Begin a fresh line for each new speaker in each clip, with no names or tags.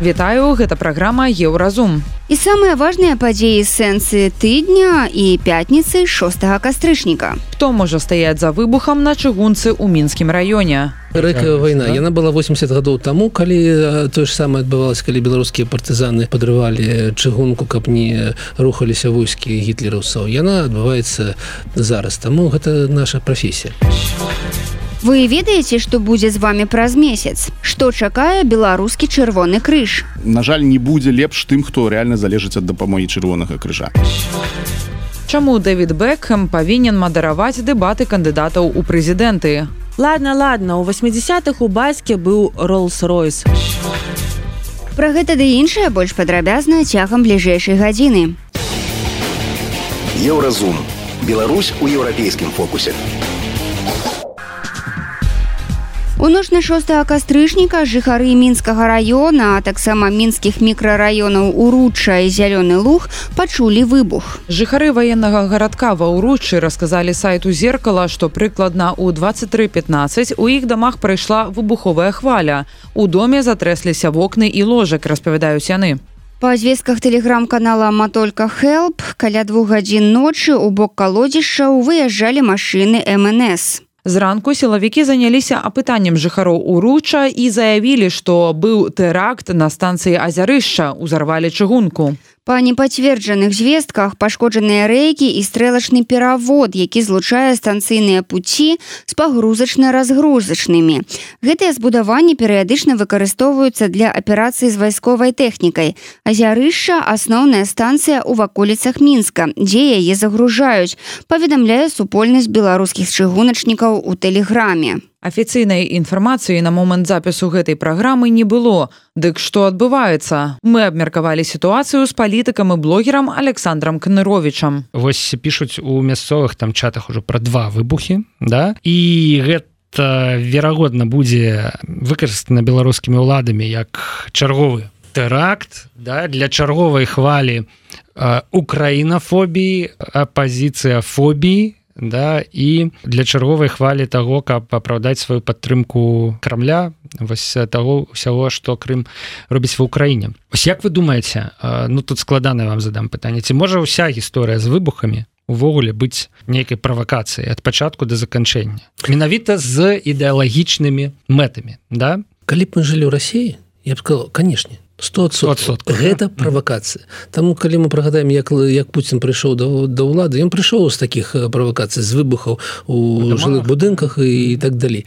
Вітаю, гэта праграма Еўразум.
І самыя важныя падзеі сэнсы тыдня і пятніцы 6 кастрычніка.
Хто можа стаяць за выбухам на чыгунцы ў мінскім раёне?
рэкая вайна да? яна была 80 гадоў таму калі тое ж самае адбывалось калі беларускія партызаны падрывалі чыгунку каб не рухаліся войскі гітлераўцаў яна адбываецца зараз таму гэта наша прафесія
Вы ведаеце што будзе з вами праз месяц? Што чакае беларускі чырвоны крыж?
На жаль не будзе лепш тым хто реально залежыць ад дапамогі чырвонага крыжа.
Чаму Дэвід Бэкхэм павінен мадараваць дэбаты кандыдатаў у прэзідэнты?
Ладно ладно у 80-х у бацьке быў роллс-ройс.
Пра гэта ды іншае больш падрабязна цягам бліжэйшай гадзіны.
Еўразум. Беларусь у еўрапейскім фокусе
У ноч на 6 кастрычніка жыхары мінскага раёна, а таксама мінскіх мікрараёнаў уруча і зялёны луг пачулі выбух.
Жыхары ваеннага гарадка ва ўручы расказалі сайту зеркала, што прыкладна ў 2315 у іх дамах прайшла выбуховая хваля. У доме затрэсліся вокны і ложак, распавядаюць яны.
Па звестках тэлеграм-канала Матолька Хелп каля двух гадзін ночы ў бок калодзішчаў выязджалі машыны МНС.
Зранку сілавікі заняліся апытаннем жыхароў уруча і заявілі, што быў тэракт на станцыі азярышча узарвалі чыгунку.
Па непацверджаных звестках пашкоджаныя рэйкі і стрэлачны перавод, які злучае станцыйныя пуці з пагрузачна-разгрузачнымі. Гэтыя збудаванні перыядычна выкарыстоўваюцца для аперацыі з вайсковай тэхнікай. Азярышша асноўная станцыя ў ваколіцах мінска, дзе яе загружаюць, паведамляе супольнасць беларускіх чыгуначнікаў у тэлеграме.
Афіцыйнай інфармацыі на момант запісу гэтай праграмы не было. Дык што адбываецца? Мы абмеркавалі сітуацыю з палітыкам і блогерам Александром Кныровичам.
Вось пішуць у мясцовых там чатах ужо пра два выбухі да? і гэта верагодна будзе выкарыстана беларускімі ўладамі як чарговы тэракт да? для чарговай хвалі украінафобіі апазіцыя фобіі да і для чарговай хвалі того каб апраўдаць сваю падтрымку крамля вось того ўсяго что Крым робіць ва ўкраіне. Ось як вы думаете ну тут складана вам задам пытанне ці можа ўся гісторыя з выбухамі увогуле быць нейкай правакацыі ад пачатку да заканчэння? Менавіта з ідэалагічнымі мэтамі да?
Калі б мы жылі ў рассіі я б сказал канешне 100 гэта правакацыя Таму калі мы прагадаем як як Пуін прыйшоў да, да ўлады ён прыйшоў з такіх правакацый з выбухаў у жылых будынках і, і так далей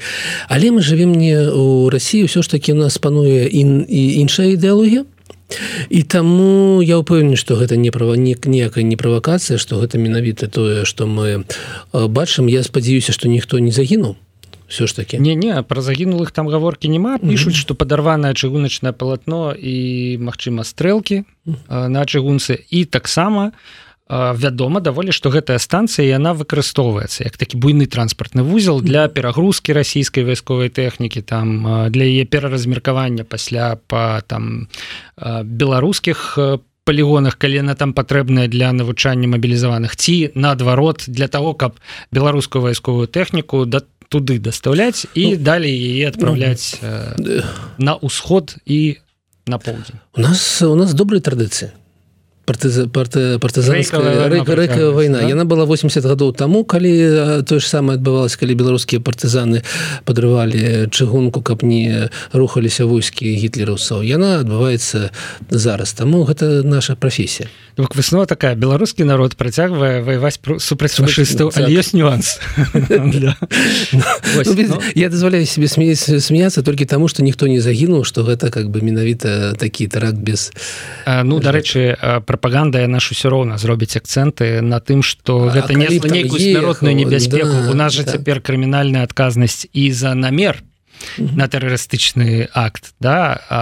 але мы жывем не у Росіі ўсё ж таки у нас пануе ін, і іншая ідэалогія І таму я ўпэўнены, што гэта не права ніякая не правакацыя, што гэта менавіта тое, што мы бачым, я спадзяюся, што ніхто не загінуў все ж таки
не не про загінулых там гаворки няма пишутць что падарванае чыгуначное палатно і Мачыма стрэлки на чыгунцы. І таксама вядома даволі что гэтая станцыя яна выкарыстоўваецца як такі буйны транспартны вузел для перагрузки расійскай вайсковай тэхнікі там для яе пераразмеркавання пасля по там беларускіх по полигонах калі яна там патрэбная для навучання мабілізаваных ці наадварот для того каб беларускую вайсковую тэхніку да туды даставляць і ну, далей яе адпраўляць ну, э, на ўсход і на поўдзень
у нас у нас добрыя традыцыі партызанская рэка вайна да? яна была 80 гадоў таму калі тое ж самае адбывалось калі беларускія партызаны падрывалі чыгунку каб не рухаліся войскі гітлераўцаў. Яна адбываецца зараз. Таму гэта наша прафесія.
Выснова такая. Беларускі народ працягвае ваяваць супраць фашыстаў але ёсць нюанс.
Я дазваляю себе смеяться толькі таму что ніхто не загінуў что гэта как бы менавіта такі тарак без
ну дарэчы про прапаганда яна ж усё роўна зробіць акцэнты на тым что гэта не нейкую смяротную небяспеку да, у нас же так. цяпер крымінальная адказнасць і за намер на тэрарыстычны акт да а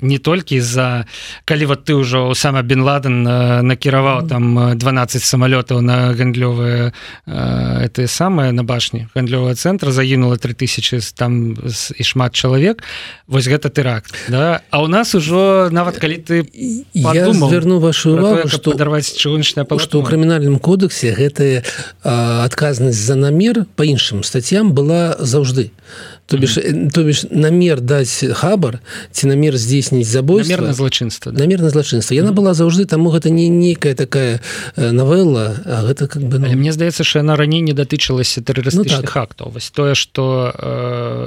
не толькі з-за калі вот ты ўжо сама бен ладен накіраваў там 12 самалётаў на гандлёвыя это самае на башні гандлёвага цэнтра загінула 3000 там і шмат чалавек вось гэта тэракт да. А у нас ужо нават калі ты
верну вашу увагу
что дарваць чыгуначная
што ў крымінальным кодексе гэтая адказнасць за намер по іншым статьям была заўжды то бишь mm -hmm. то бишь намер даць хабар ці намер здзейсніць забойство
на злачынства
да? намер на злачынства яна mm -hmm. была заўжды таму гэта не нейкая такая навелла а гэта как бы
ну... мне здаецца що яна раней не датычылася тэрарыстычных ну, так. актаў вось тое что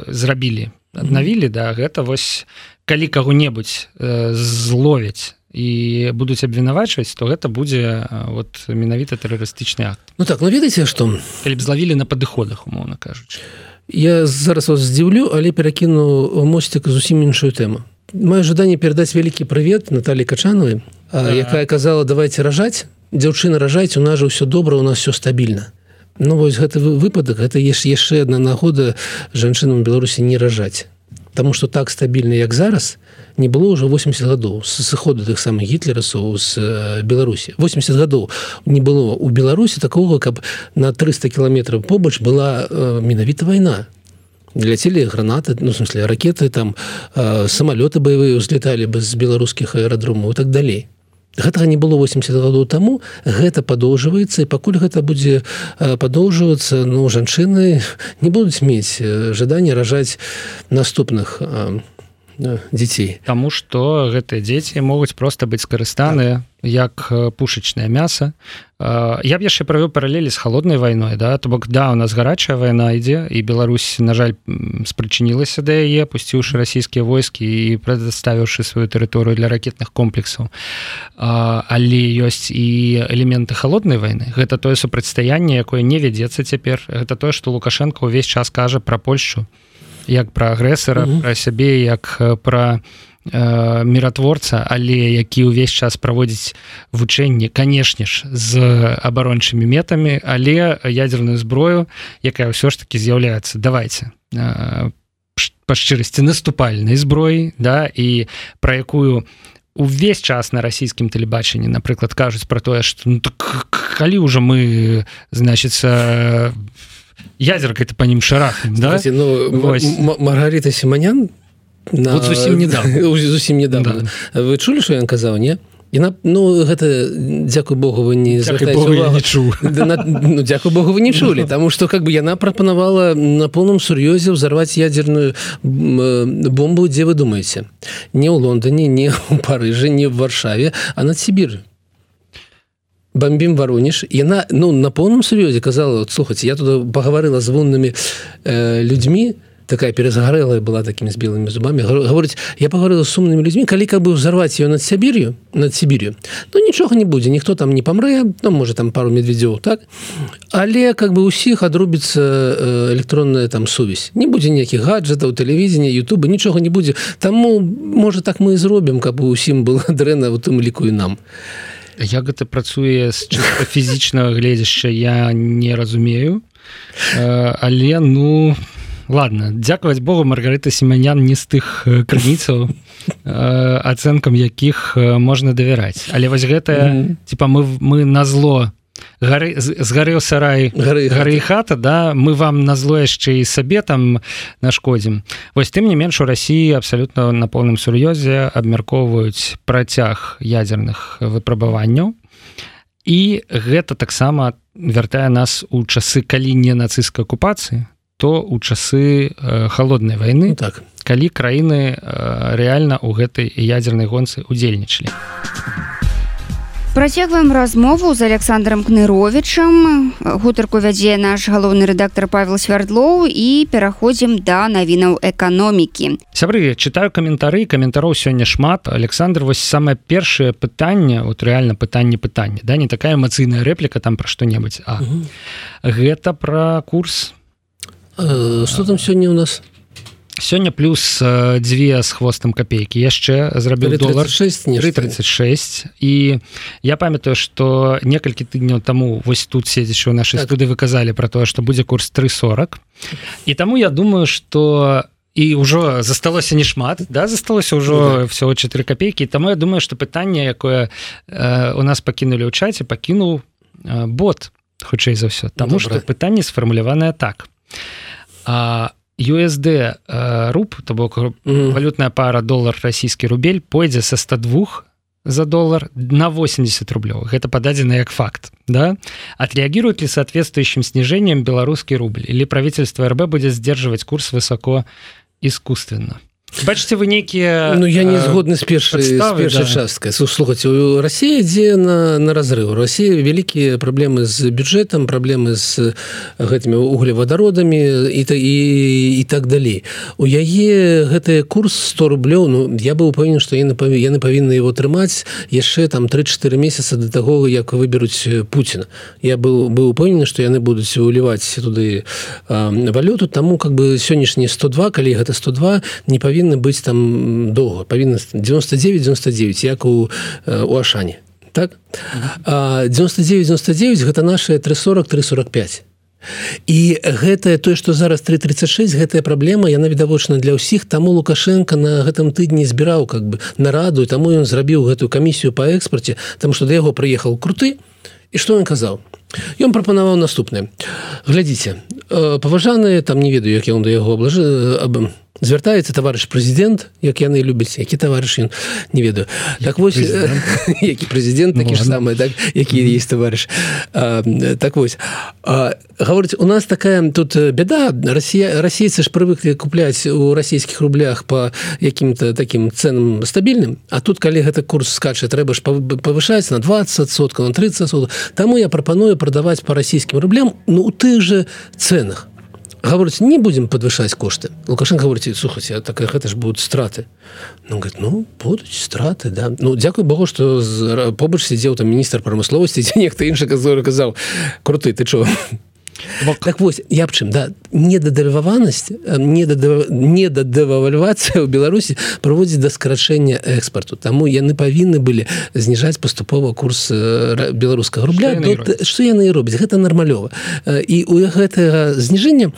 э, зрабілі аднавілі mm -hmm. да гэта вось калі каго-небудзь э, зловяць і будуць абвінавачваць то гэта будзе вот менавіта тэрарыстычны акт
Ну так ну ведаеце што
калі б злавілі на падыходах умоўна кажучы
я зараз вас здзіўлю але перакіну мосцік зусім іншую тэму. Мае жаданне перадаць вялікі прывет Наталі качановой якая казала давайте ражаць. Дзяўчына ражаць у нас жа ўсё добра у нас все стабільна Ну вось гэты выпадак еш яшчэ одна нагода жанчынам беларусі не ражаць Таму что так стабільна як зараз не было уже 80 гадоў с сыходу тых самых гітлерасаў з беларусі 80 гадоў не было у беларусі такого каб на 300 кіламетраў побач была э, менавіта вайна ляцелі гранаты ну смысле ракеты там э, самолеты боевые узлеталі бы з беларускіх аэрадромаў так далей гэтага не было 80 гадоў таму. Гэта падоўжваецца і пакуль гэта будзе падоўжвацца ну жанчыны не будуць мець жаданне ражаць наступных дзяцей
Таму што гэтыя дзеці могуць проста быць скарыстаныя так. як пушачнае мяса. Я б яшчэ правёў паралелі з холоднай вайной да? То бок да у нас гарачая вайна ідзе і Беларусь на жаль спрычынілася да яе пусціўшы расійскія войскі і прадставіўшы сваю тэрыторыю для ракетных комплексаў. Але ёсць і элементы холоднай вайны. Гэта тое супрацьстаянне якое не вядзецца цяпер. Гэта тое што лукашенко ўвесь час кажа пра Польшу як пра агрэсара mm -hmm. пра сябе як пра э, міратворца але які ўвесь час праводзіць вучэнні канешне ж з абарончымі метамі але ядерную зброю якая ўсё ж таки з'яўляецца давайте э, па шчырасці наступальнай зброі да і пра якую увесь час на расійскім тэлебачанні напрыклад кажуць про тое что ну, так, калі ўжо мы значится в ядерка это по ним шарах да?
ну, маргарита симонян
на... вот зусім недавно.
Зусім недавно. Да. вы чулі что я казаў не? На ну гэта дзякуй Богу вы не
чу
ну, дзякуй Богу вы не чулі тому что как бы яна прапанавала на полном сур'ёзе ўзарваць ядерную бомбу дзе вы думаете? Не ў Лондоне не у Парыжы не в варшаве а над Сібіры бомбім варонеж яна ну на поўным сур'ёзе казала слухаць я туда пагаварыла з воннымі э, людзьмі такая перазгарэлая была такімі з белымі зубамі гаворыць я пагаварыла сумнымі людзьмі калі каб бы ўзарваць ее над сябір'ю над сібір'ю ну нічога не будзе ніхто там не памрэ ну можа там пару медведзёў так? Але как бы усіх адрубіцца э, электронная там сувязь не будзе ніякіх гаджетаў тэлевізення Ютуба нічога не будзе таму можа так мы і зробім каб усім было дрэнна у тым ліку і нам а
як гэта працуе з фізічнага гледзяшча я не разумею. Э, але ну ладно дзякаваць Богу маргарыта семянян не з тых э, крыніцаў ацэнкам э, якіх можна давяраць. Але вось гэтая mm -hmm. типа мы мы на зло гары згарэў сарай
гары
гары хата. да мы вам на зло яшчэ і сабе там нашкодзім. Вось тым не менш у Росіі абсалютна на поўным сур'ёзе абмяркоўваюць працяг ядзерных выпрабаванняў. І гэта таксама вяртае нас у часы калі не нацысцкай акупацыі то у часы э, холоднай войны
ну, так.
калі краіны э, рэальна ў гэтай ядзернай гонцы удзельнічалі а
Працягваем размову з Александром Кныровичам. Гутарку вядзе наш галоўны рэдактор Павел Свярдлоў і пераходзім да навінаў эканомікі.
Сябры чытаю каментары каментароў сёння шмат. Александр вось самае першае пытанне вот рэальна пытанне пытання да не такая эмацыйная рэпліка там пра што-небудзь а угу. гэта пра курс
э, что там сёння у нас
сёння плюс дзве з хвостам копейкі яшчэ зрабілі долар
6
36 і я памятаю что некалькі тыдняў таму вось тут седзячы у нашай так. студы выказалі про тое что будзе курс 340 і таму я думаю что і ўжо засталося не шмат да засталося ўжо ну, так. всего 4 копейкі Таму я думаю что пытанне якое э, у нас пакінулі ў чаце пакінуў э, бот хутчэй за ўсё Таму что пытанне сфармуляванае так. А USD э, руб то бок mm валютная пара доллар расійскі рубель пойдзе са 102 за доллар на 80 рублёў гэта пададзена як факт да? Отреагирует ли соответствующим снижением беларускі рубль? Или правительство рб будет сдерживать курс высоко искусственно бачыце вы нейкія
Ну я не згодны з першай першай да. часткай слухаць у Росія ідзе на на разрыв. Росія вялікія праблемы з бюджэтам праблемы з гэтымі углевадародамі і та і і так далей. У яе гэты курс 100 рублёў Ну я быў упэўнен што яны яны павінны его трымаць яшчэ там 3-4 месяца до таго як выберуць Пуціна. Я был быў упэўнены што яны будуць уліваць туды валюту. Таму как бы сённяшні 102 калі гэта 102 не павінны павінны быць там доўга павінна 99-99 як у у ашане. Так? 99-99 гэта наши 340 345 і гэтае тое што зараз 336 гэтая праблема яна відавочна для ўсіх. Таму лукашенко на гэтым тыдні збіраў как бы нараду таму ён зрабіў гэтую камісію по экспорце там што да яго прыехаў круты. І што ён казаў? Ён прапанаваў наступнае. Глядзіце паважаныя там не ведаю як я он да яго аблажы аб звяртаецца товарищ прэзідэнт як яны любяць які товарищ ён не ведаю. Так вось які прэзідэнт такі ж самы так які есть товарищ так вось гаворыць у нас такая тут беда Росія расейцы ж прывыклі купляць у расійскіх рублях по якім-то таким ценам стабільным А тут калі гэта курс скача трэба ж павышаць на 20 сотка на 30 сот Таму я прапаную прадаваць по расійскім рублям ну у тых же ценах гаворыць не будем подвышаць кошты лукашен говорите сухаце так гэта ж будут страты ну, говорит, ну будуць страты да ну дзякуй Богу что побач сидзеў там міністр прамысловасці ці нехта інша казор казаў круты ты чого Бок. так вось я чым да недадаванасць недадавальвацыя ў беларусі праводзіць да скарачэння экспарту таму яны павінны былі зніжаць паступова курс беларускага рубля што яны і робяць гэта нармалёва і у гэтага зніжэння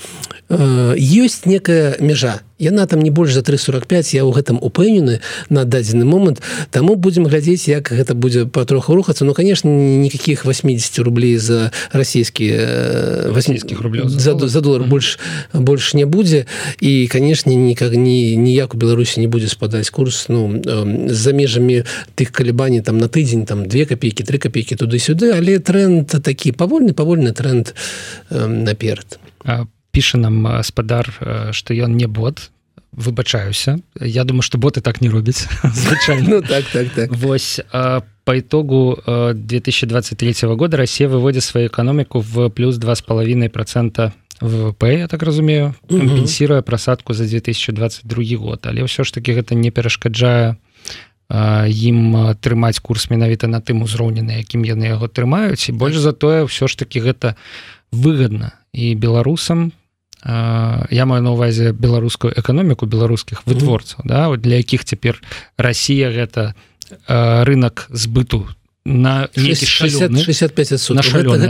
ёсць некая мяжа яна там не больш за 345 я ў гэтым упэўнены на дадзены момант. Таму будзем глядзець як гэта будзе патроху рухацца. Ну конечно никаких 80 рублей за расійскія
80 рублей
за, за доллар больш больш не будзе. І канешне никак не ніяк у беларусі не будзе спадаць курс. Ну за межамі тых калібаней там на тыдзень там две копейки три копейки туды-сюды. Але тренд такі павольны павольны тренд наперад.
По піша нам спадар что ён не бот. Выбачаюся я думаю что боты так не робяць
ну, так, так, так.
Вось по итогу 2023 года Россия выводит свою экономику в плюс два с половиной процента ВВП я так разумею компенсируя просадку за 2022 год. Але ўсё ж таки гэта не перашкаджае ім трымаць курс менавіта на тым узроўні на якім яны яго трымаюць. І больш затое ўсё ж таки гэта выгодна і беларусам я маю на увазе беларускую эканоміку беларускіх вытворцаў mm -hmm. да для якіх цяпер Росія гэта рынок збыту на
60, 65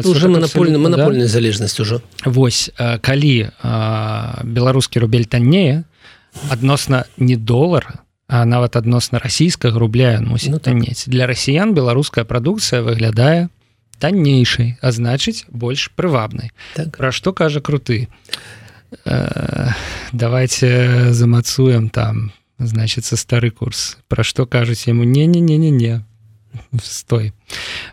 уже монопольна монопольная да? залежнасць ужо
Вось калі беларускі рубель таннее адносна не долара а нават адносна расійскага рубля мусіць ну, таннець так. для расіян беларуская прадукцыя выглядае таннейшай а значыць больш прывабнай так. пра што кажа круты а Э, давайте замацуем там значится стары курс. Про что кажуць ему? Не не не не не стой.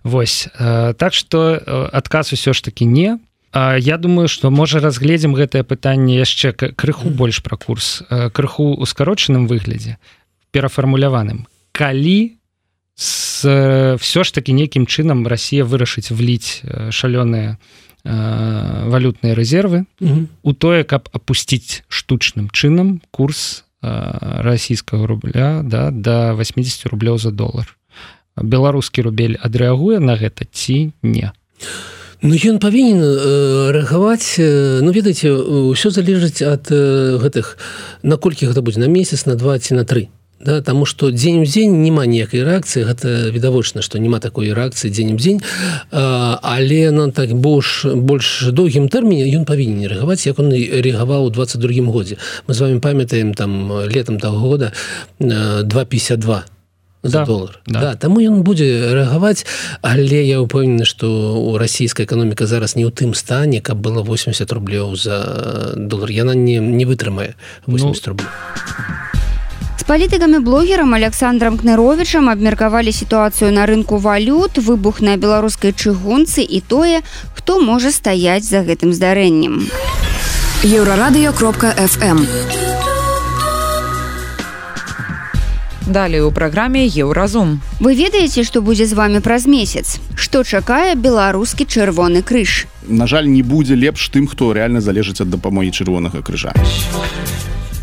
Вось. Э, так что э, адказ усё ж таки не. Я думаю что можа разгледзім гэтае пытанне яшчэ крыху больш пра курс. Крыху у скарочаным выглядзе перафармуляваным калі с все ж таки нейкім чынам Россия вырашыць вліць шалёныя Э, валютныя рэзервы у тое каб апусціць штучным чынам курс э, расійскага рубля да до 80 рублёў за долар беларускі рубель адрэагуе на гэта ці не?
Ну ён павінен э, рэагаваць ну ведаеце ўсё залежыць ад гэтых наколькі гэта будзе на месяц на два ці на тры да тому что дзень у дзень няма ніякай рэакцыі гэта відавочна што няма такой рэакцыі дзень у дзень але на так больш больш доўгім тэрміне ён павінен рэагаваць як он рэагаваў у 22 годзе. Мы з вами памятаем там летом того года 252 за да, долар да. Да, таму ён будзе рэагаваць але я ўпэўнены што у расійская эканоміка зараз не ў тым стане каб было 80 рублёў за долар. Яна не не вытрымае 80 ну... рублей
Палітыкамі блогерам александром кныровичам абмеркавалі сітуацыю на рынку валют выбух на беларускай чыгунцы і тое хто можа стаяць за гэтым здарэннем
еўрарадыё кропка фм
Далей у праграме еўразум.
Вы ведаеце, што будзе з вами праз месяц. Што чакае беларускі чырвоны крыж.
На жаль, не будзе лепш тым, хто рэальна залежыць ад дапамогі чырвонага крыжа.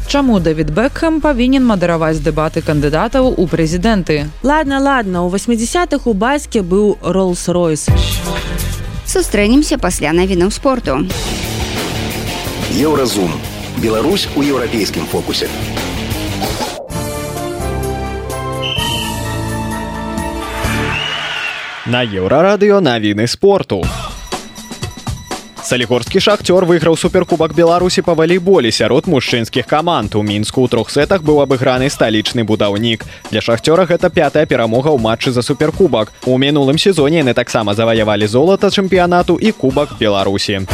Чаму Дэвід Бэкхэм павінен мадараваць дэбаты кандыдатаў у прэзідэнты.
Ладно, ладно, у 80-х у бацьке быў Ролс-Ройс.
Сустрэнемся пасля навінаў спорту.
Еўразум. Беларусь у еўрапейскім фокусе.
На еўрарадыё навіны спорту. Салігорскі шахцёр выйграў суперкубак беларусі па валейболе сярод мужчынскіх каманд у мінску ў трох сетах быў абыграны сталічны будаўнік. Для шахцёра гэта пятая перамога ў матчы за суперкубак у мінулым сезоне яны таксама заваявалі золата чэмпіянату і кубак беларусі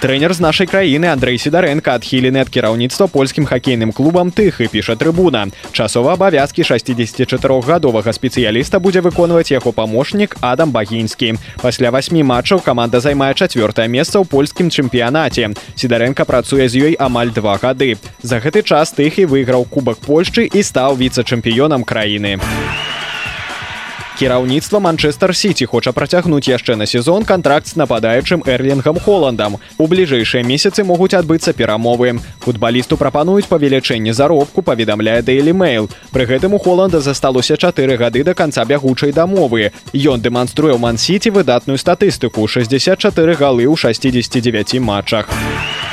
трэнер з нашай краіны Андрей сідарэнка адхілены ад кіраўніцтва польскім хакейным клубам тых і піша трыбуна. Часова абавязкі 64гадовага спецыяліста будзе выконваць яго памочнік адам багінскі. Пасля восьмі матчаў каманда займае чавёртае месца ў польскім чэмпіянаце. Сідарэнка працуе з ёй амаль два гады. За гэты час тых і выйграў кубак польшчы і стаў віцэ-чэмпіёнам краіны кіраўніцтва манчестер сити хоча працягнуць яшчэ на сезон контракт з нападаючым эрлінгам холландам. У бліжэйшыя месяцы могуць адбыцца перамовы. Футбалісту прапануюць павелічэнне заробку паведамляе daily mail. Пры гэтым у холланда засталося чатыры гады до конца бягучай дамовы. Ён дэманструе мансіці выдатную статыстыку 64 галы ў 69 матчах. у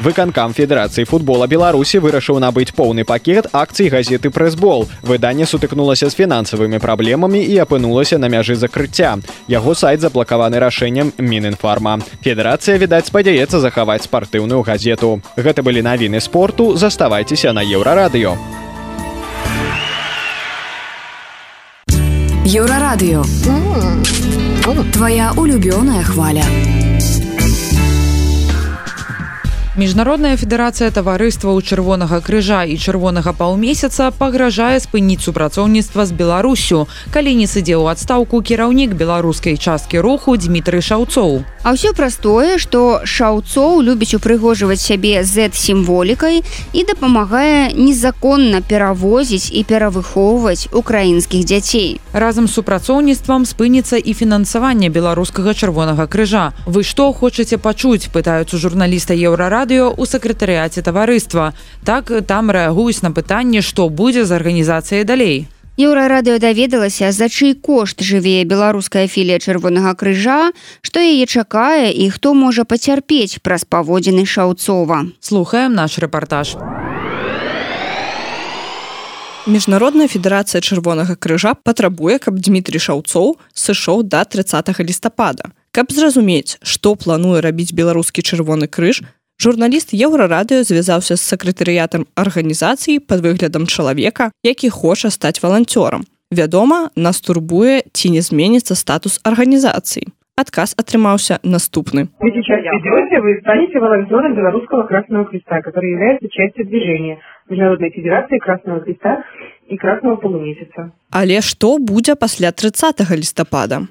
выканкам федэрацыі футбола беларусі вырашыў набыць поўны пакет акцый газеты прэсбол выданне сутыкнулася з фінансавымі праблемамі і апынулася на мяжы закрыцця. Яго сайт заблакаваны рашэннем мінінфарма. Федэрацыя відаць спадзяецца захаваць спартыўную газету. Гэта былі навіны спорту. Заставайцеся на еўрарадыё.
Еўрарадыё. Твоя улюбёная хваля
міжнародная федэрацыя таварыства ў чырвонага крыжа і чырвонага паўмесяца пагражае спыніць супрацоўніцтва з беларусю. Калі не сыдзе ў адстаўку кіраўнік беларускай часткі руху дмітрый шаўцоў.
А ўсё простое што шаўцоў любіць упрыгожваць сябе z сімволікай і дапамагае незаконна перавозіць і перавыхоўваць украінскіх дзяцей.
Разам з супрацоўніцтвам спыніцца і фінансаванне беларускага чырвонага крыжа. Вы што хочаце пачуць пытаюцца журналіста еўрара радыё ў сакратарыяце таварыства. Так там рэагуюць на пытанне, што будзе з арганізацыяй далей.
Еўрарадыё даведалася, за чый кошт жыве беларуская філія чырвонага крыжа, што яе чакае і хто можа пацярпець праз паводзіны шаўцова.
Слухаем наш рэпартаж.
Міжнародная федэрацыя чырвонага крыжа патрабуе, каб Дмітрий Шаўцоў сышоў да 30 лістапада. Каб зразумець, што плануе рабіць беларускі чырвоны крыж, Журналіст еўрарадыё звязаўся з сакратарыятам арганізацыі под выглядам чалавека, які хоча стаць валанцёрам. Вядома, нас турбуе ці не зменіцца статус арганізацыі. Адказ атрымаўся наступны.
Вы сейчас идете, вы станете волонтером Белорусского Красного Креста, который является частью движения Международной Федерации Красного Креста и Красного Полумесяца.
Але што будзе пасля 30 лістапада?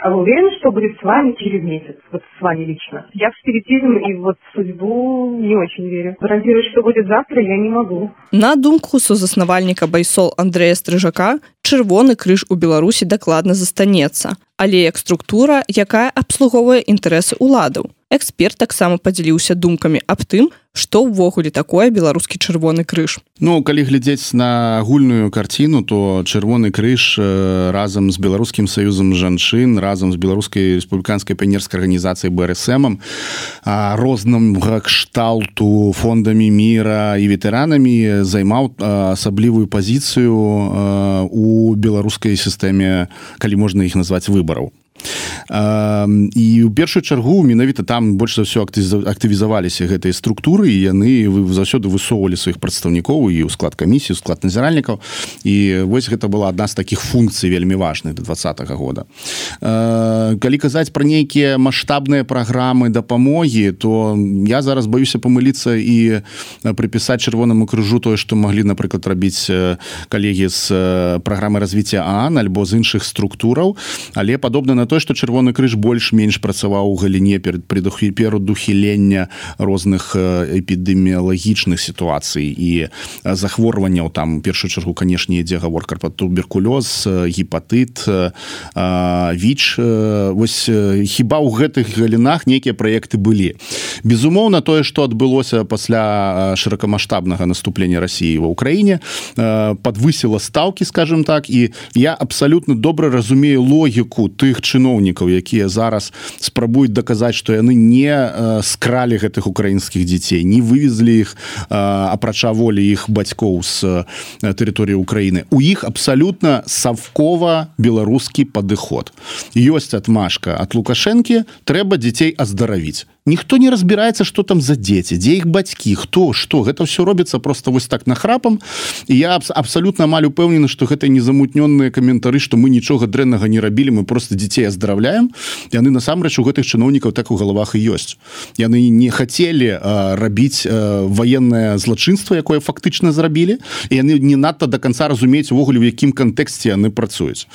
А вы уверены, что будет с вами через месяц? Вот с вами лично. Я в спиритизм и вот в судьбу не очень верю. Гарантировать, что будет завтра, я не могу.
На думку сузаснавальніка Байсол Андрэя Стрыжака, чырвоны крыж у Беларусі дакладна застанецца. Але як структура, якая абслугоўвае інтарэсы ўладаў. эксперт таксама падзяліўся думкамі аб тым што ўвогуле такое беларускі чырвоны крыж
Ну калі глядзець на агульную карціну то чырвоны крыж разам з беларускім саюзам жанчын разам з беларускай рэспубліканскай піянерскай арганізацыяй брсмам розным кшталту фондамі мира і ветэранамі займаў асаблівую пазіцыю у беларускай сістэме калі можна іх назваць выбараў і ў першую чаргу менавіта там больш за ўсё актывізаваліся гэтыя структуры і яны вы заўсёды высоўвалі сваіх прадстаўнікоў і ў склад камісіі склад назіральнікаў. І вось гэта была адна з таких функцый вельмі важных до двадцатого года. Калі казаць про нейкія маштабныя праграмы дапамогі то я зараз баюся памыліцца і прыпісаць чырвонаму крыжу тое што маглі напрыклад рабіць калегі з праграмы развіцця ан альбо з іншых структураў. Але падобна на тое што чырвоны крыж больш-менш працаваў у галіне перад прыдухі перадухілення розных эпідэміялагічных сітуацый і захворванняў там першую чаргу канешне ідзе гаворка пра туберкулёз гепатыт віч вось хіба ў гэтых галінах нейкія праекты былі? Безумоўна тое што адбылося пасля шырокамасштабнага наступлення Росіі ва ўкраіне подвысіла стаўкі скажем так і я абсалютна добра разумею логіку тых чын чыноўнікаў якія зараз спрабуюць даказаць што яны не скралі гэтых украінскіх дзяцей не вывезлі іх апрача волі іх бацькоў з тэрыторыі Украіны. У іх абсалютна савкова беларускі падыход. Ёсць адмашка от лукашэнкі трэба дзяцей аздаравіць ніхто не разбіраецца что там за дзеці дзе іх бацькі хто что. Гэта все робіцца просто вось так нахрапам і я аб абсолютно амаль упэўнены что гэта незамутнёныя каментары что мы нічога дрэннага не рабілі мы просто дзяцей аздаравляем. Яны насамрэч у гэтых чыноўнікаў так у галавах і ёсць. Яны не хацелі рабіць военное злачынство якое фактычна зрабілі. Яны не надта до конца разумеюць увогуле у якім кантэксце яны працуюць.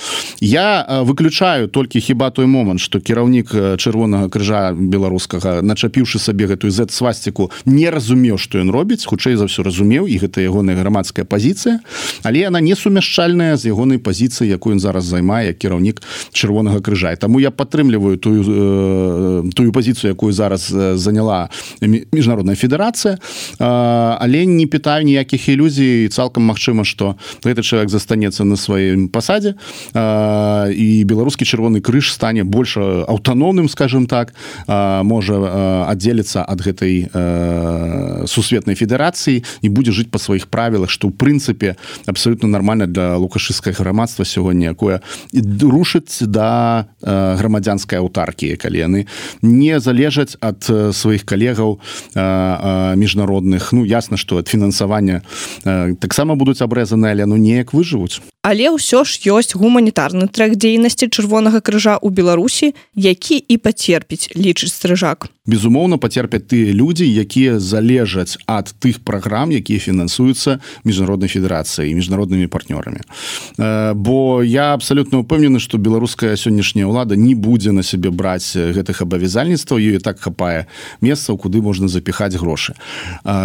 Я выключаю толькі хіба той момант что кіраўнік чырвонага крыжа беларускага начапіўшы сабе гэтую z свасціку не разумеў что ён робіць хутчэй за ўсё разумеў і гэта ягоная грамадская пазіцыя але она не сумяшчальная з ягонай пазіцыі якую зараз займае кіраўнік чырвонага крыжа. Таму я падтрымліваю тую э, тую пазіцыю якую зараз заняла міжнародная федэрацыя. Э, але не пытаю ніякіх ілюзій цалкам Мачыма что гэты чалавек застанецца на сваім пасадзе э, і беларускі чырвоны крыж стане больш аўтаномным скажем так э, можа аддзеліцца ад гэтай э, сусветнай федэрацыі і будзе жыць па сваіх правілах што ў прынцыпе абсолютно нормально для лукашыскае грамадства сягоння якое рушыць да э, грамадзянскай аўтаркі калі яны не залежаць ад сваіх калегаў э, э, міжнародных ну ясна што ад фінансавання э, таксама будуць абрэзаны але ну неяк выжывуць
але ўсё ж ёсць гуманітарны трек дзейнасці чырвонага крыжа ў беларусі які і пацерпіць лічыць стрыжак.
Безумоўна пацерпяць тыя людзі якія залежаць ад тых праграм якія фінансуюцца міжнароднай федэрацыяй міжнароднымі партнёрамі. Э, бо я абсалютна упэўнены што беларуская сённяшняя ўлада не будзе на сябе браць гэтых абавязальніцтваў ёй так хапае месцаў куды можна запіхаць грошы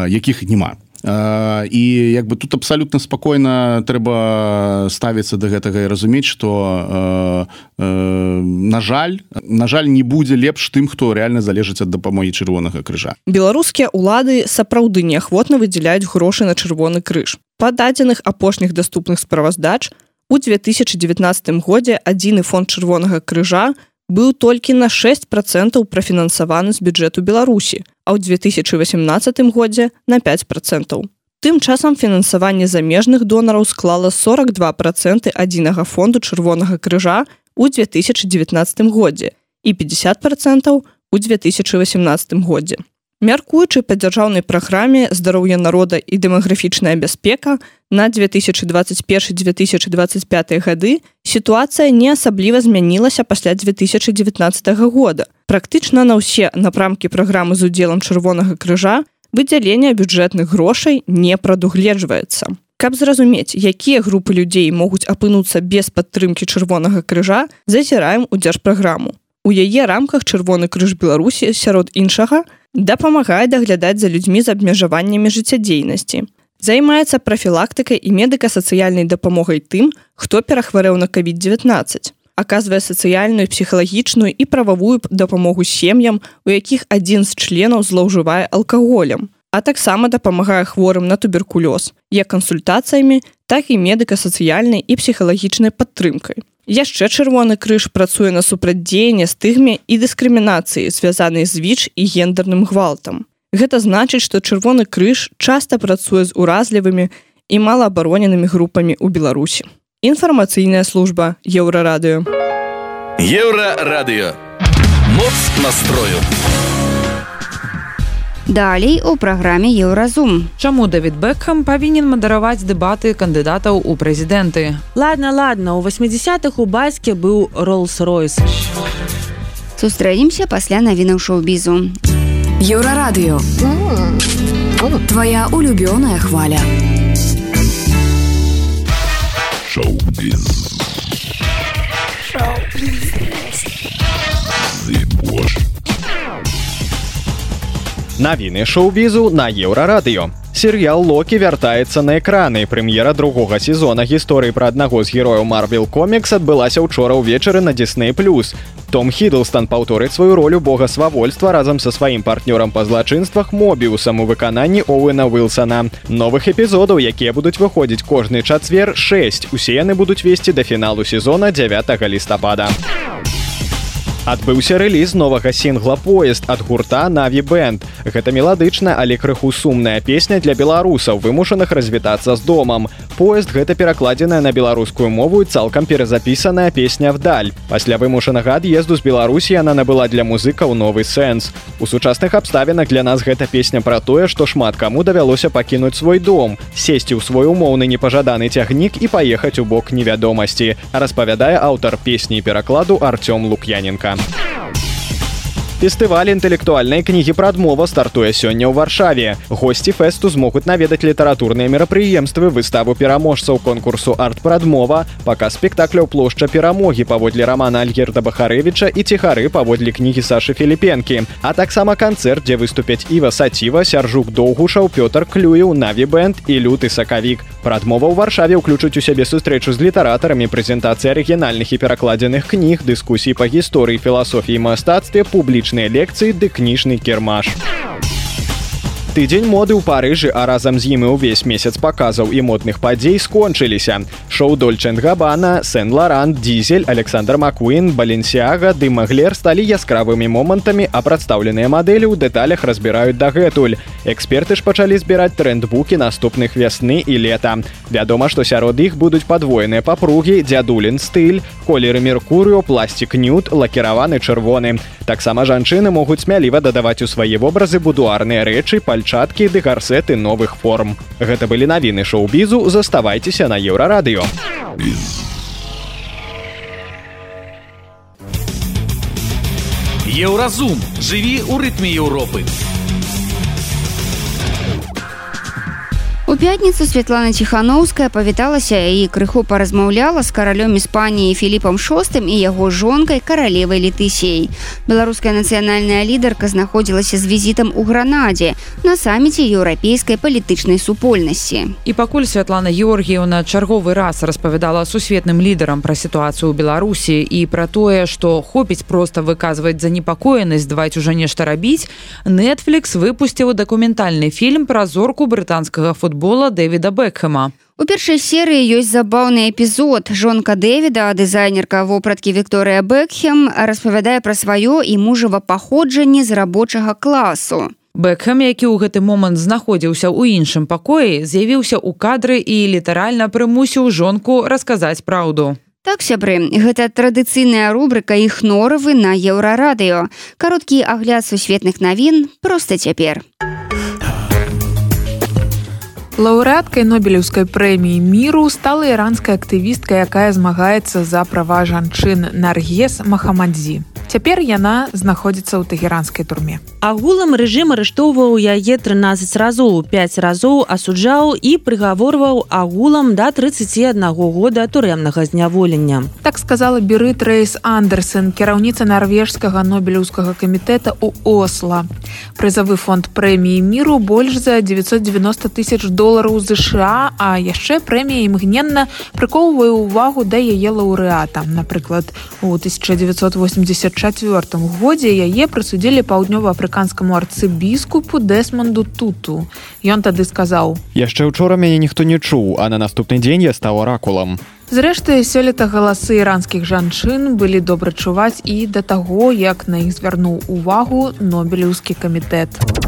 якіх няма і як бы тут абсалютна спакойна трэба ставіцца да гэтага і разумець што э, э, на жаль на жаль не будзе лепш тым хто реально залежыць ад дапамогі чырвонага крыжа.
Беларускія улады сапраўды неахвотна выдзяляюць грошы на чырвоны крыж. Па дадзеных апошніх даступных справаздач у 2019 годзе адзіны фонд чырвонага крыжа быў толькі на 6 процентаў прафінансаваны з бюджэту беларусі а ў 2018 годзе на 5 процентаў. Тым часам фінансаванне замежных донараў склала 42 проценты адзінага фонду чырвонага крыжа у 2019 годзе і 50 процентаў у 2018 годзе Мяркуючы па дзяржаўнай праграме здароўя народа і дэмаграфічная бяспека на 2021-2025 гады сітуацыя не асабліва змянілася пасля 2019 года. Практычна на ўсе напрамкі праграмы з удзелам чырвонага крыжа выдзялення бюджэтных грошай не прадугледжваецца. Каб зразумець, якія групы людзей могуць апынуцца без падтрымкі чырвонага крыжа, зазіраем у дзяржпраграму. У яе рамках чырвоны крыж Беларусі сярод іншага дапамагае даглядаць за людзьмі з абмежаваннямі жыццядзейнасці займаецца прафілактыкай і медыка-сацыяльнай дапамогай тым, хто перахварэў на COVID-19. аказвае сацыяльную псіхалагічную і прававую дапамогу сем'ям у якіх адзін з членаў злоўжывае алкаголем а таксама дапамагае хворым на туберкулёз як кансультацыямі так і медыка-сацыяльнай і псіхалагічнай падтрымкай. Яшчэ чырвоны крыж працуе на супрацьдзеянне стыгме і дыскрымінацыі звязанай з віч і гендерным гвалтам. Гэта значыць, што чырвоны крыж часта працуе з уразлівымі і малаабароненымі групамі ў Беларусі. Інфармацыйная служба еўрарадыё.
Еўрарадыё. Моц настрою
Далей у праграме еўразум
Чаму Давід Бэкхам павінен мадараваць дэбаты кандыдатаў у прэзідэнты?
Ладно ладно у 80-х у бацьке быў роллс-ройс.
Сустрэнемся пасля навінаў шоу-бізу.
Еўрарадыё. Твоя улюбёная хваля.
Шоу-біз
Навіны шоу-бізу на еўрарадыё. Серыял Локі вяртаецца на экраны. Прэм'ера другога сезона гісторыі пра аднаго з герояў Марвел комікс адбылася ўчора ўвечары на Дисней плюс. Том Хідлстан паўторыць сваю ролю бога свавольства разам са сваім партнёрам па злачынствах мобіусам у выкананні Оуэна Уилсона. Новых эпізодаў, якія будуць выходзіць кожны чацвер 6. Усе яны будуць весці да фіналу сезона 9 лістапада адбыўся рэліз новага сінгла поезд ад гурта наві бэнд гэта меладычная але крыху сумная песня для беларусаў вымушаных развітацца з домам поезд гэта перакладзеная на беларускую мову цалкам перазапісаная песня вдаль пасля вымушанага ад'езду з беларусі яна набыла для музыкаў новы сэнс. У сучасных абставінах для нас гэта песня пра тое што шмат каму давялося пакінуць свой дом сесці ў свой умоўны непажаданы цягнік і паехаць у бок невядомасці распавядае аўтар песні перакладу артём лук'яненко Фестываль інтэлектуальнай кнігі пра адмова стартуе сёння ў варшаве. Госці фэсту змогуць наведаць літаратурныя мерапрыемствы выставу пераможцаў конкурсу арт-прадмова, пака спектакляў плошча перамогі паводле рамана Альгерда Бахарэвіча і ціхары паводле кнігі Сашы Філіпенкі. А таксама канцэрт, дзе выступяць Іва Саціва, сяржук доўгушаў Пётр клюю, Навібэнд і люты сакавік. Прадмова ў варшаве ўключыць у сябе сустрэчу з літаратарамі прэзентацыі арыгінальных і перакладзеных кніг, дыскусій па гісторыі філасофіі мастацтве публічных публічныя лекцыі ды кніжны кірмаш тыдзень моды ў парыжы а разам з ім і ўвесь месяц паказаў і модных падзей скончыліся. Шоу дольчен габана сен лоран дизель александр маккуін баленсіага ды маглер сталі яскравымі момантамі а прадстаўленыя мадэлі ў дэталях разбіраюць дагэтуль. Эксперты ж пачалі збіраць трэндбукі наступных вясны і лета. Вядома што сярод іх будуць падвоеныя папругі дзядулін стыль колеры меркурыо пластик нют лакіраваны чырвоны. Таксама жанчыны могуць смяліва дадаваць у свае вобразы будуарныя рэчы пальцы пальчаткі ды гарсеты новых форм. Гэта былі навіны шоу-бізу, заставайцеся на еўрарадыё.
Еўразум жыві ў рытме Еўропы.
У пятніцу Святлана Ціхановская павіталася і крыху паразмаўляла з каралём Іспаніі Філіпам шостым і яго жонкай каралевай летысей. Беларуская нацыянальная лідарка знаходзілася з візітам у гранадзе на саміце еўрапейскай палітычнай супольнасці.
І пакуль Святлана Георгіевна чарговы раз распавядала сусветным лідарам пра сітуацыю ў Беларусі і пра тое, што хопіць проста выказваць занепакоенасць даваць ужо нешта рабіць, Netflix выпусціў дакументальны фільм пра зорку брытанскага футбола футбола дэвіда бэкхэма
у першай серыі ёсць забаўны эпізод. Жонка дэвіда дызайнерка вопраткі Вікторыя бэкхем распавядае пра сваё і мужава паходжанне з рабочага класу.
Бэкхэм які ў гэты момант знаходзіўся ў іншым пакоі з'явіўся ў кадры і літаральна прымусіў жонку расказаць праўду.
Так, сябры гэта традыцыйная рубрыка іх норавы на еўрарадыё. Кароткі агляд сусветных навін проста цяпер
лаўрэаткай нобелеўскай прэміі міру стала іранская актывістка якая змагаецца за права жанчын наргес махамадзі Цяпер яна знаходзіцца ў тэгеранскай турме.
Агулам рэжым арыштоўваў яе 13 разоў, 5 разоў асуджаў і прыгаворваў агулам да 31 года турэмнага зняволення.
Так сказала Берыт Рэйс Андерсон, кіраўніца нарвежскага нобелеўскага камітэта ў Осла. Прызавы фонд прэміі міру больш за 990 тысяч долараў ЗША, а яшчэ прэмія імгненна прыкоўвае ўвагу да яе лаўрэата. Напрыклад, у 1984 годзе яе прысудзілі паўднёва-афрыканскаму арцыбіскупу дэсманду туту. Ён тады сказаў: «
Яшчэ учора мяне ніхто не чуў, а на наступны дзень я стаў аракулам.
Зрэшты, сёлета галасы іранскіх жанчын былі добра чуваць і да таго, як на іх звярнуў увагу нобелеўскі камітэт.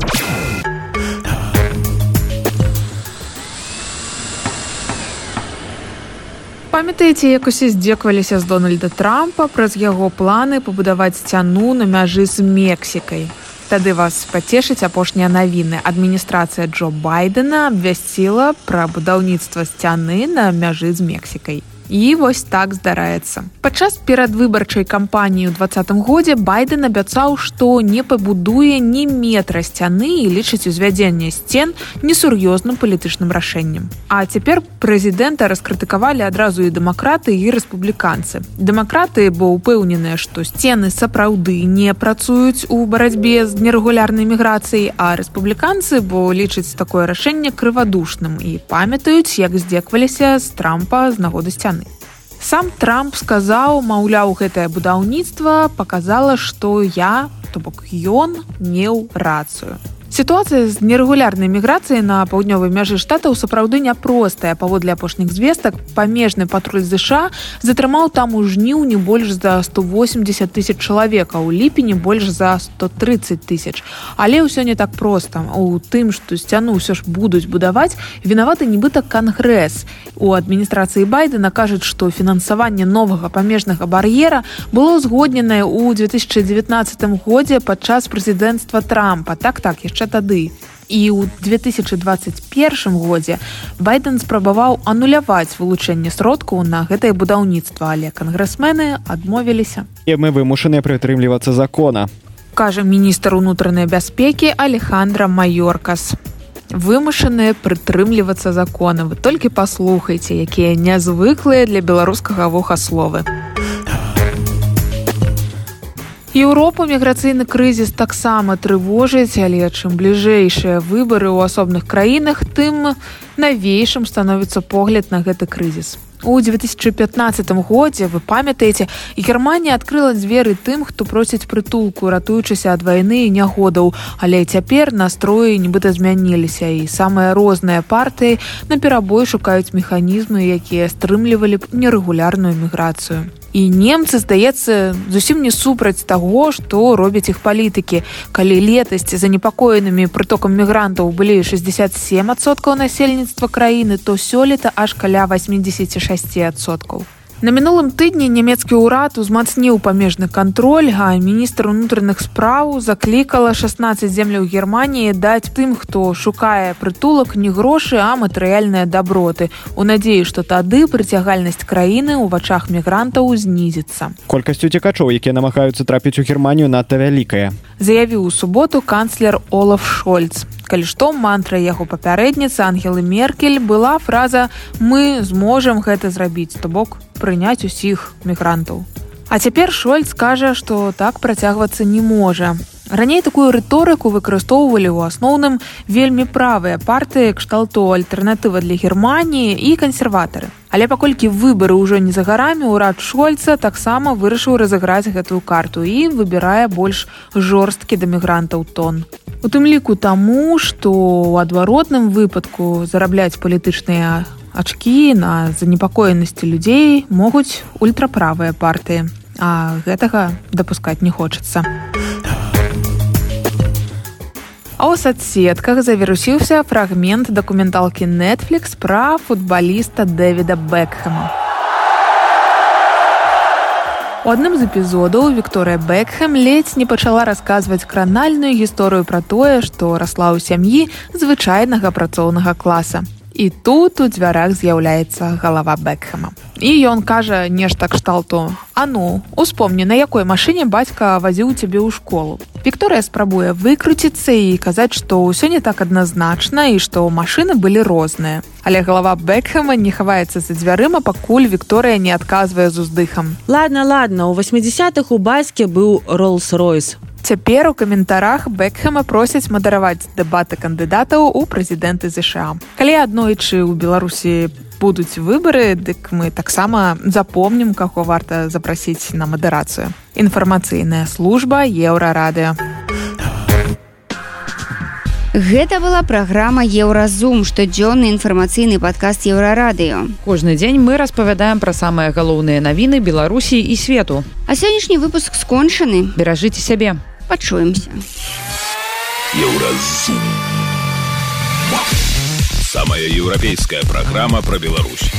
Памятаеце як усе здзекваліся з дональда трампа праз яго планы пабудаваць сцяну на мяжы з мексікай. Тады вас пацешыць апошнія навіны. Адміністрацыя джо байдена абвясціла пра будаўніцтва сцяны на мяжы з мексікай І вось так здараецца. Падчас перадвыбарчай кампаніі ў двадцатым годзе байден абяцаў, што не пабудуе ні метра сцяны і лічыць узвядзенне сцен несур'ёзным палітычным рашэннем. А цяпер прэзідэнта раскрытыкавалі адразу і дэмакраты і рэспубліканцы. Дэмакраты бо ўпэўненыя, што сцены сапраўды не працуюць у барацьбе з нерэгулярнай міграцыяй, а рэспубліканцы бо лічаць такое рашэнне крывадушным і памятаюць, як здзекваліся з трампа з нагоды сцяны Сам Трамп сказаў, маўляў, гэтае будаўніцтва паказала, што я, то бок ён меў рацыю. Сітуацыя з нерэгулярнай міграцыяй на паўднёвай мяжы штатаў сапраўды няпростая паводле апошніх звестак памежны патруль ЗША затрымаў там у жніўні больш за 180 тысяч чалавека у ліпені больш за 130 тысяч. Але ўсё не так проста у тым што сцяну ўсё ж будуць будаваць вінаваты нібыта кангрэс у адміністрацыі байдена кажуць што фінансаванне новага памежнага бар'ера было згодненае ў 2019 годзе падчас прэзідэнцтва трампа. Так так яшчэ тады. І ў 2021 годзе байден спрабаваў ануляваць вылучэнне сродкаў на гэтае будаўніцтва, але кангрэсмены адмовіліся.
І мы вымушаныя прытрымлівацца закона.
Кажа міністр унутранай бяспекі Алехандра Маёркас. Вымушаныя прытрымлівацца закона, вы толькі паслухайце, якія нязвыклыя для беларускага вухасловы. Еўропу міграцыйны крызіс таксама трывожыць, але чым бліжэйшыя выбары ў асобных краінах, тым навейшым становіцца погляд на гэты крызіс. У 2015 годзе вы памятаеце, Германія адкрыла дзверы тым, хто просіць прытулку, ратуючыся ад вайны і нягодаў, але цяпер настроі нібыта змяніліся і самыя розныя партыі на перабой шукаюць механізмы, якія стрымлівалі б нерэгулярную міграцыю і немцы здаецца зусім не супраць таго што робяць іх палітыкі. Калі летасці занепакоенымі прытокам мігрантаў былі 67соткаў насельніцтва краіны то сёлета аж каля 86соткаў На мінулым тыдні нямецкі ўрад узмацніў памежны кантроль, а міністр унутраных спраў заклікала 16 земляў Геррманіі даць тым, хто шукае прытулак не грошы, а матэрыяльныя даброты. У надзеі, што тады прыцягальнасць краіны ў вачах мігрантаў знізіцца.
Колькасць уцекачоў, якія намагаюцца трапіць у Геррманію надта вялікая.
Заявіў у суботу канцлер Олаф Шольц калі што мантра яго папярэдніцы ангелы меркель была фраза мы зможам гэта зрабіць то бок прыняць усіх мігрантаў. А цяпер шольц кажа што так працягвацца не можа. Раней такую рыторыку выкарыстоўвалі ў асноўным вельмі правыя партыі кшталту альтэрнатыва для германії і кансерватары. Але паколькі выбары ўжо не за гарамі ўрад шольца таксама вырашыў разыграць гэтую карту і выбірае больш жорсткі да мігрантаў тон. У тым ліку таму, што ў адваротным выпадку зарабляць палітычныя ачкі на занепакоенасці людзей могуць ультраправыя партыі, а гэтага дапускаць не хочацца. А ў соцсетках завірусіўся фрагмент дакументалкі Netflix пра футбаліста Дэвіда Бекхэма. У адным з эпізодаў Вікторыя Бекхэм ледзь не пачала расказваць кранальную гісторыю пра тое, што расла ў сям'і звычайнага працоўнага класа. І тут у дзвярах з'яўляецца галава бэкхэма і ён кажа нешта кшталту А ну успомні на якой машыне бацька вазіў цябе ў школу? Вікторыя спрабуе выкруціцца і казаць што ўсё не так адназначна і што машыны былі розныя але галава бэкхэма не хаваецца за дзвярыма пакуль Вікторыя не адказвае з уздыхам
ладно ладно у 80-х у бацьке быў роллс-ройс
Цяпер у каментарах бэкхэма просяць мадараваць дэбаты кандыдатаў у прэзідэнты ЗША. Калі аднойчы ў Беларусі будуць выбары, дык мы таксама запомнім, каго варта запрасіць на мадарацыю. Інфармацыйная служба еўрарадыо.
Гэта была праграма Еўразум, штодзённы інфармацыйны падкаст еўрарадыё.
Кожны дзень мы распавядаем пра самыя галоўныя навіны Беларусі і свету.
А сённяшні выпуск скончаны,
беражыце сябе,
пачуемся.
Еўразум. Самая еўрапейская праграма пра Беларусь.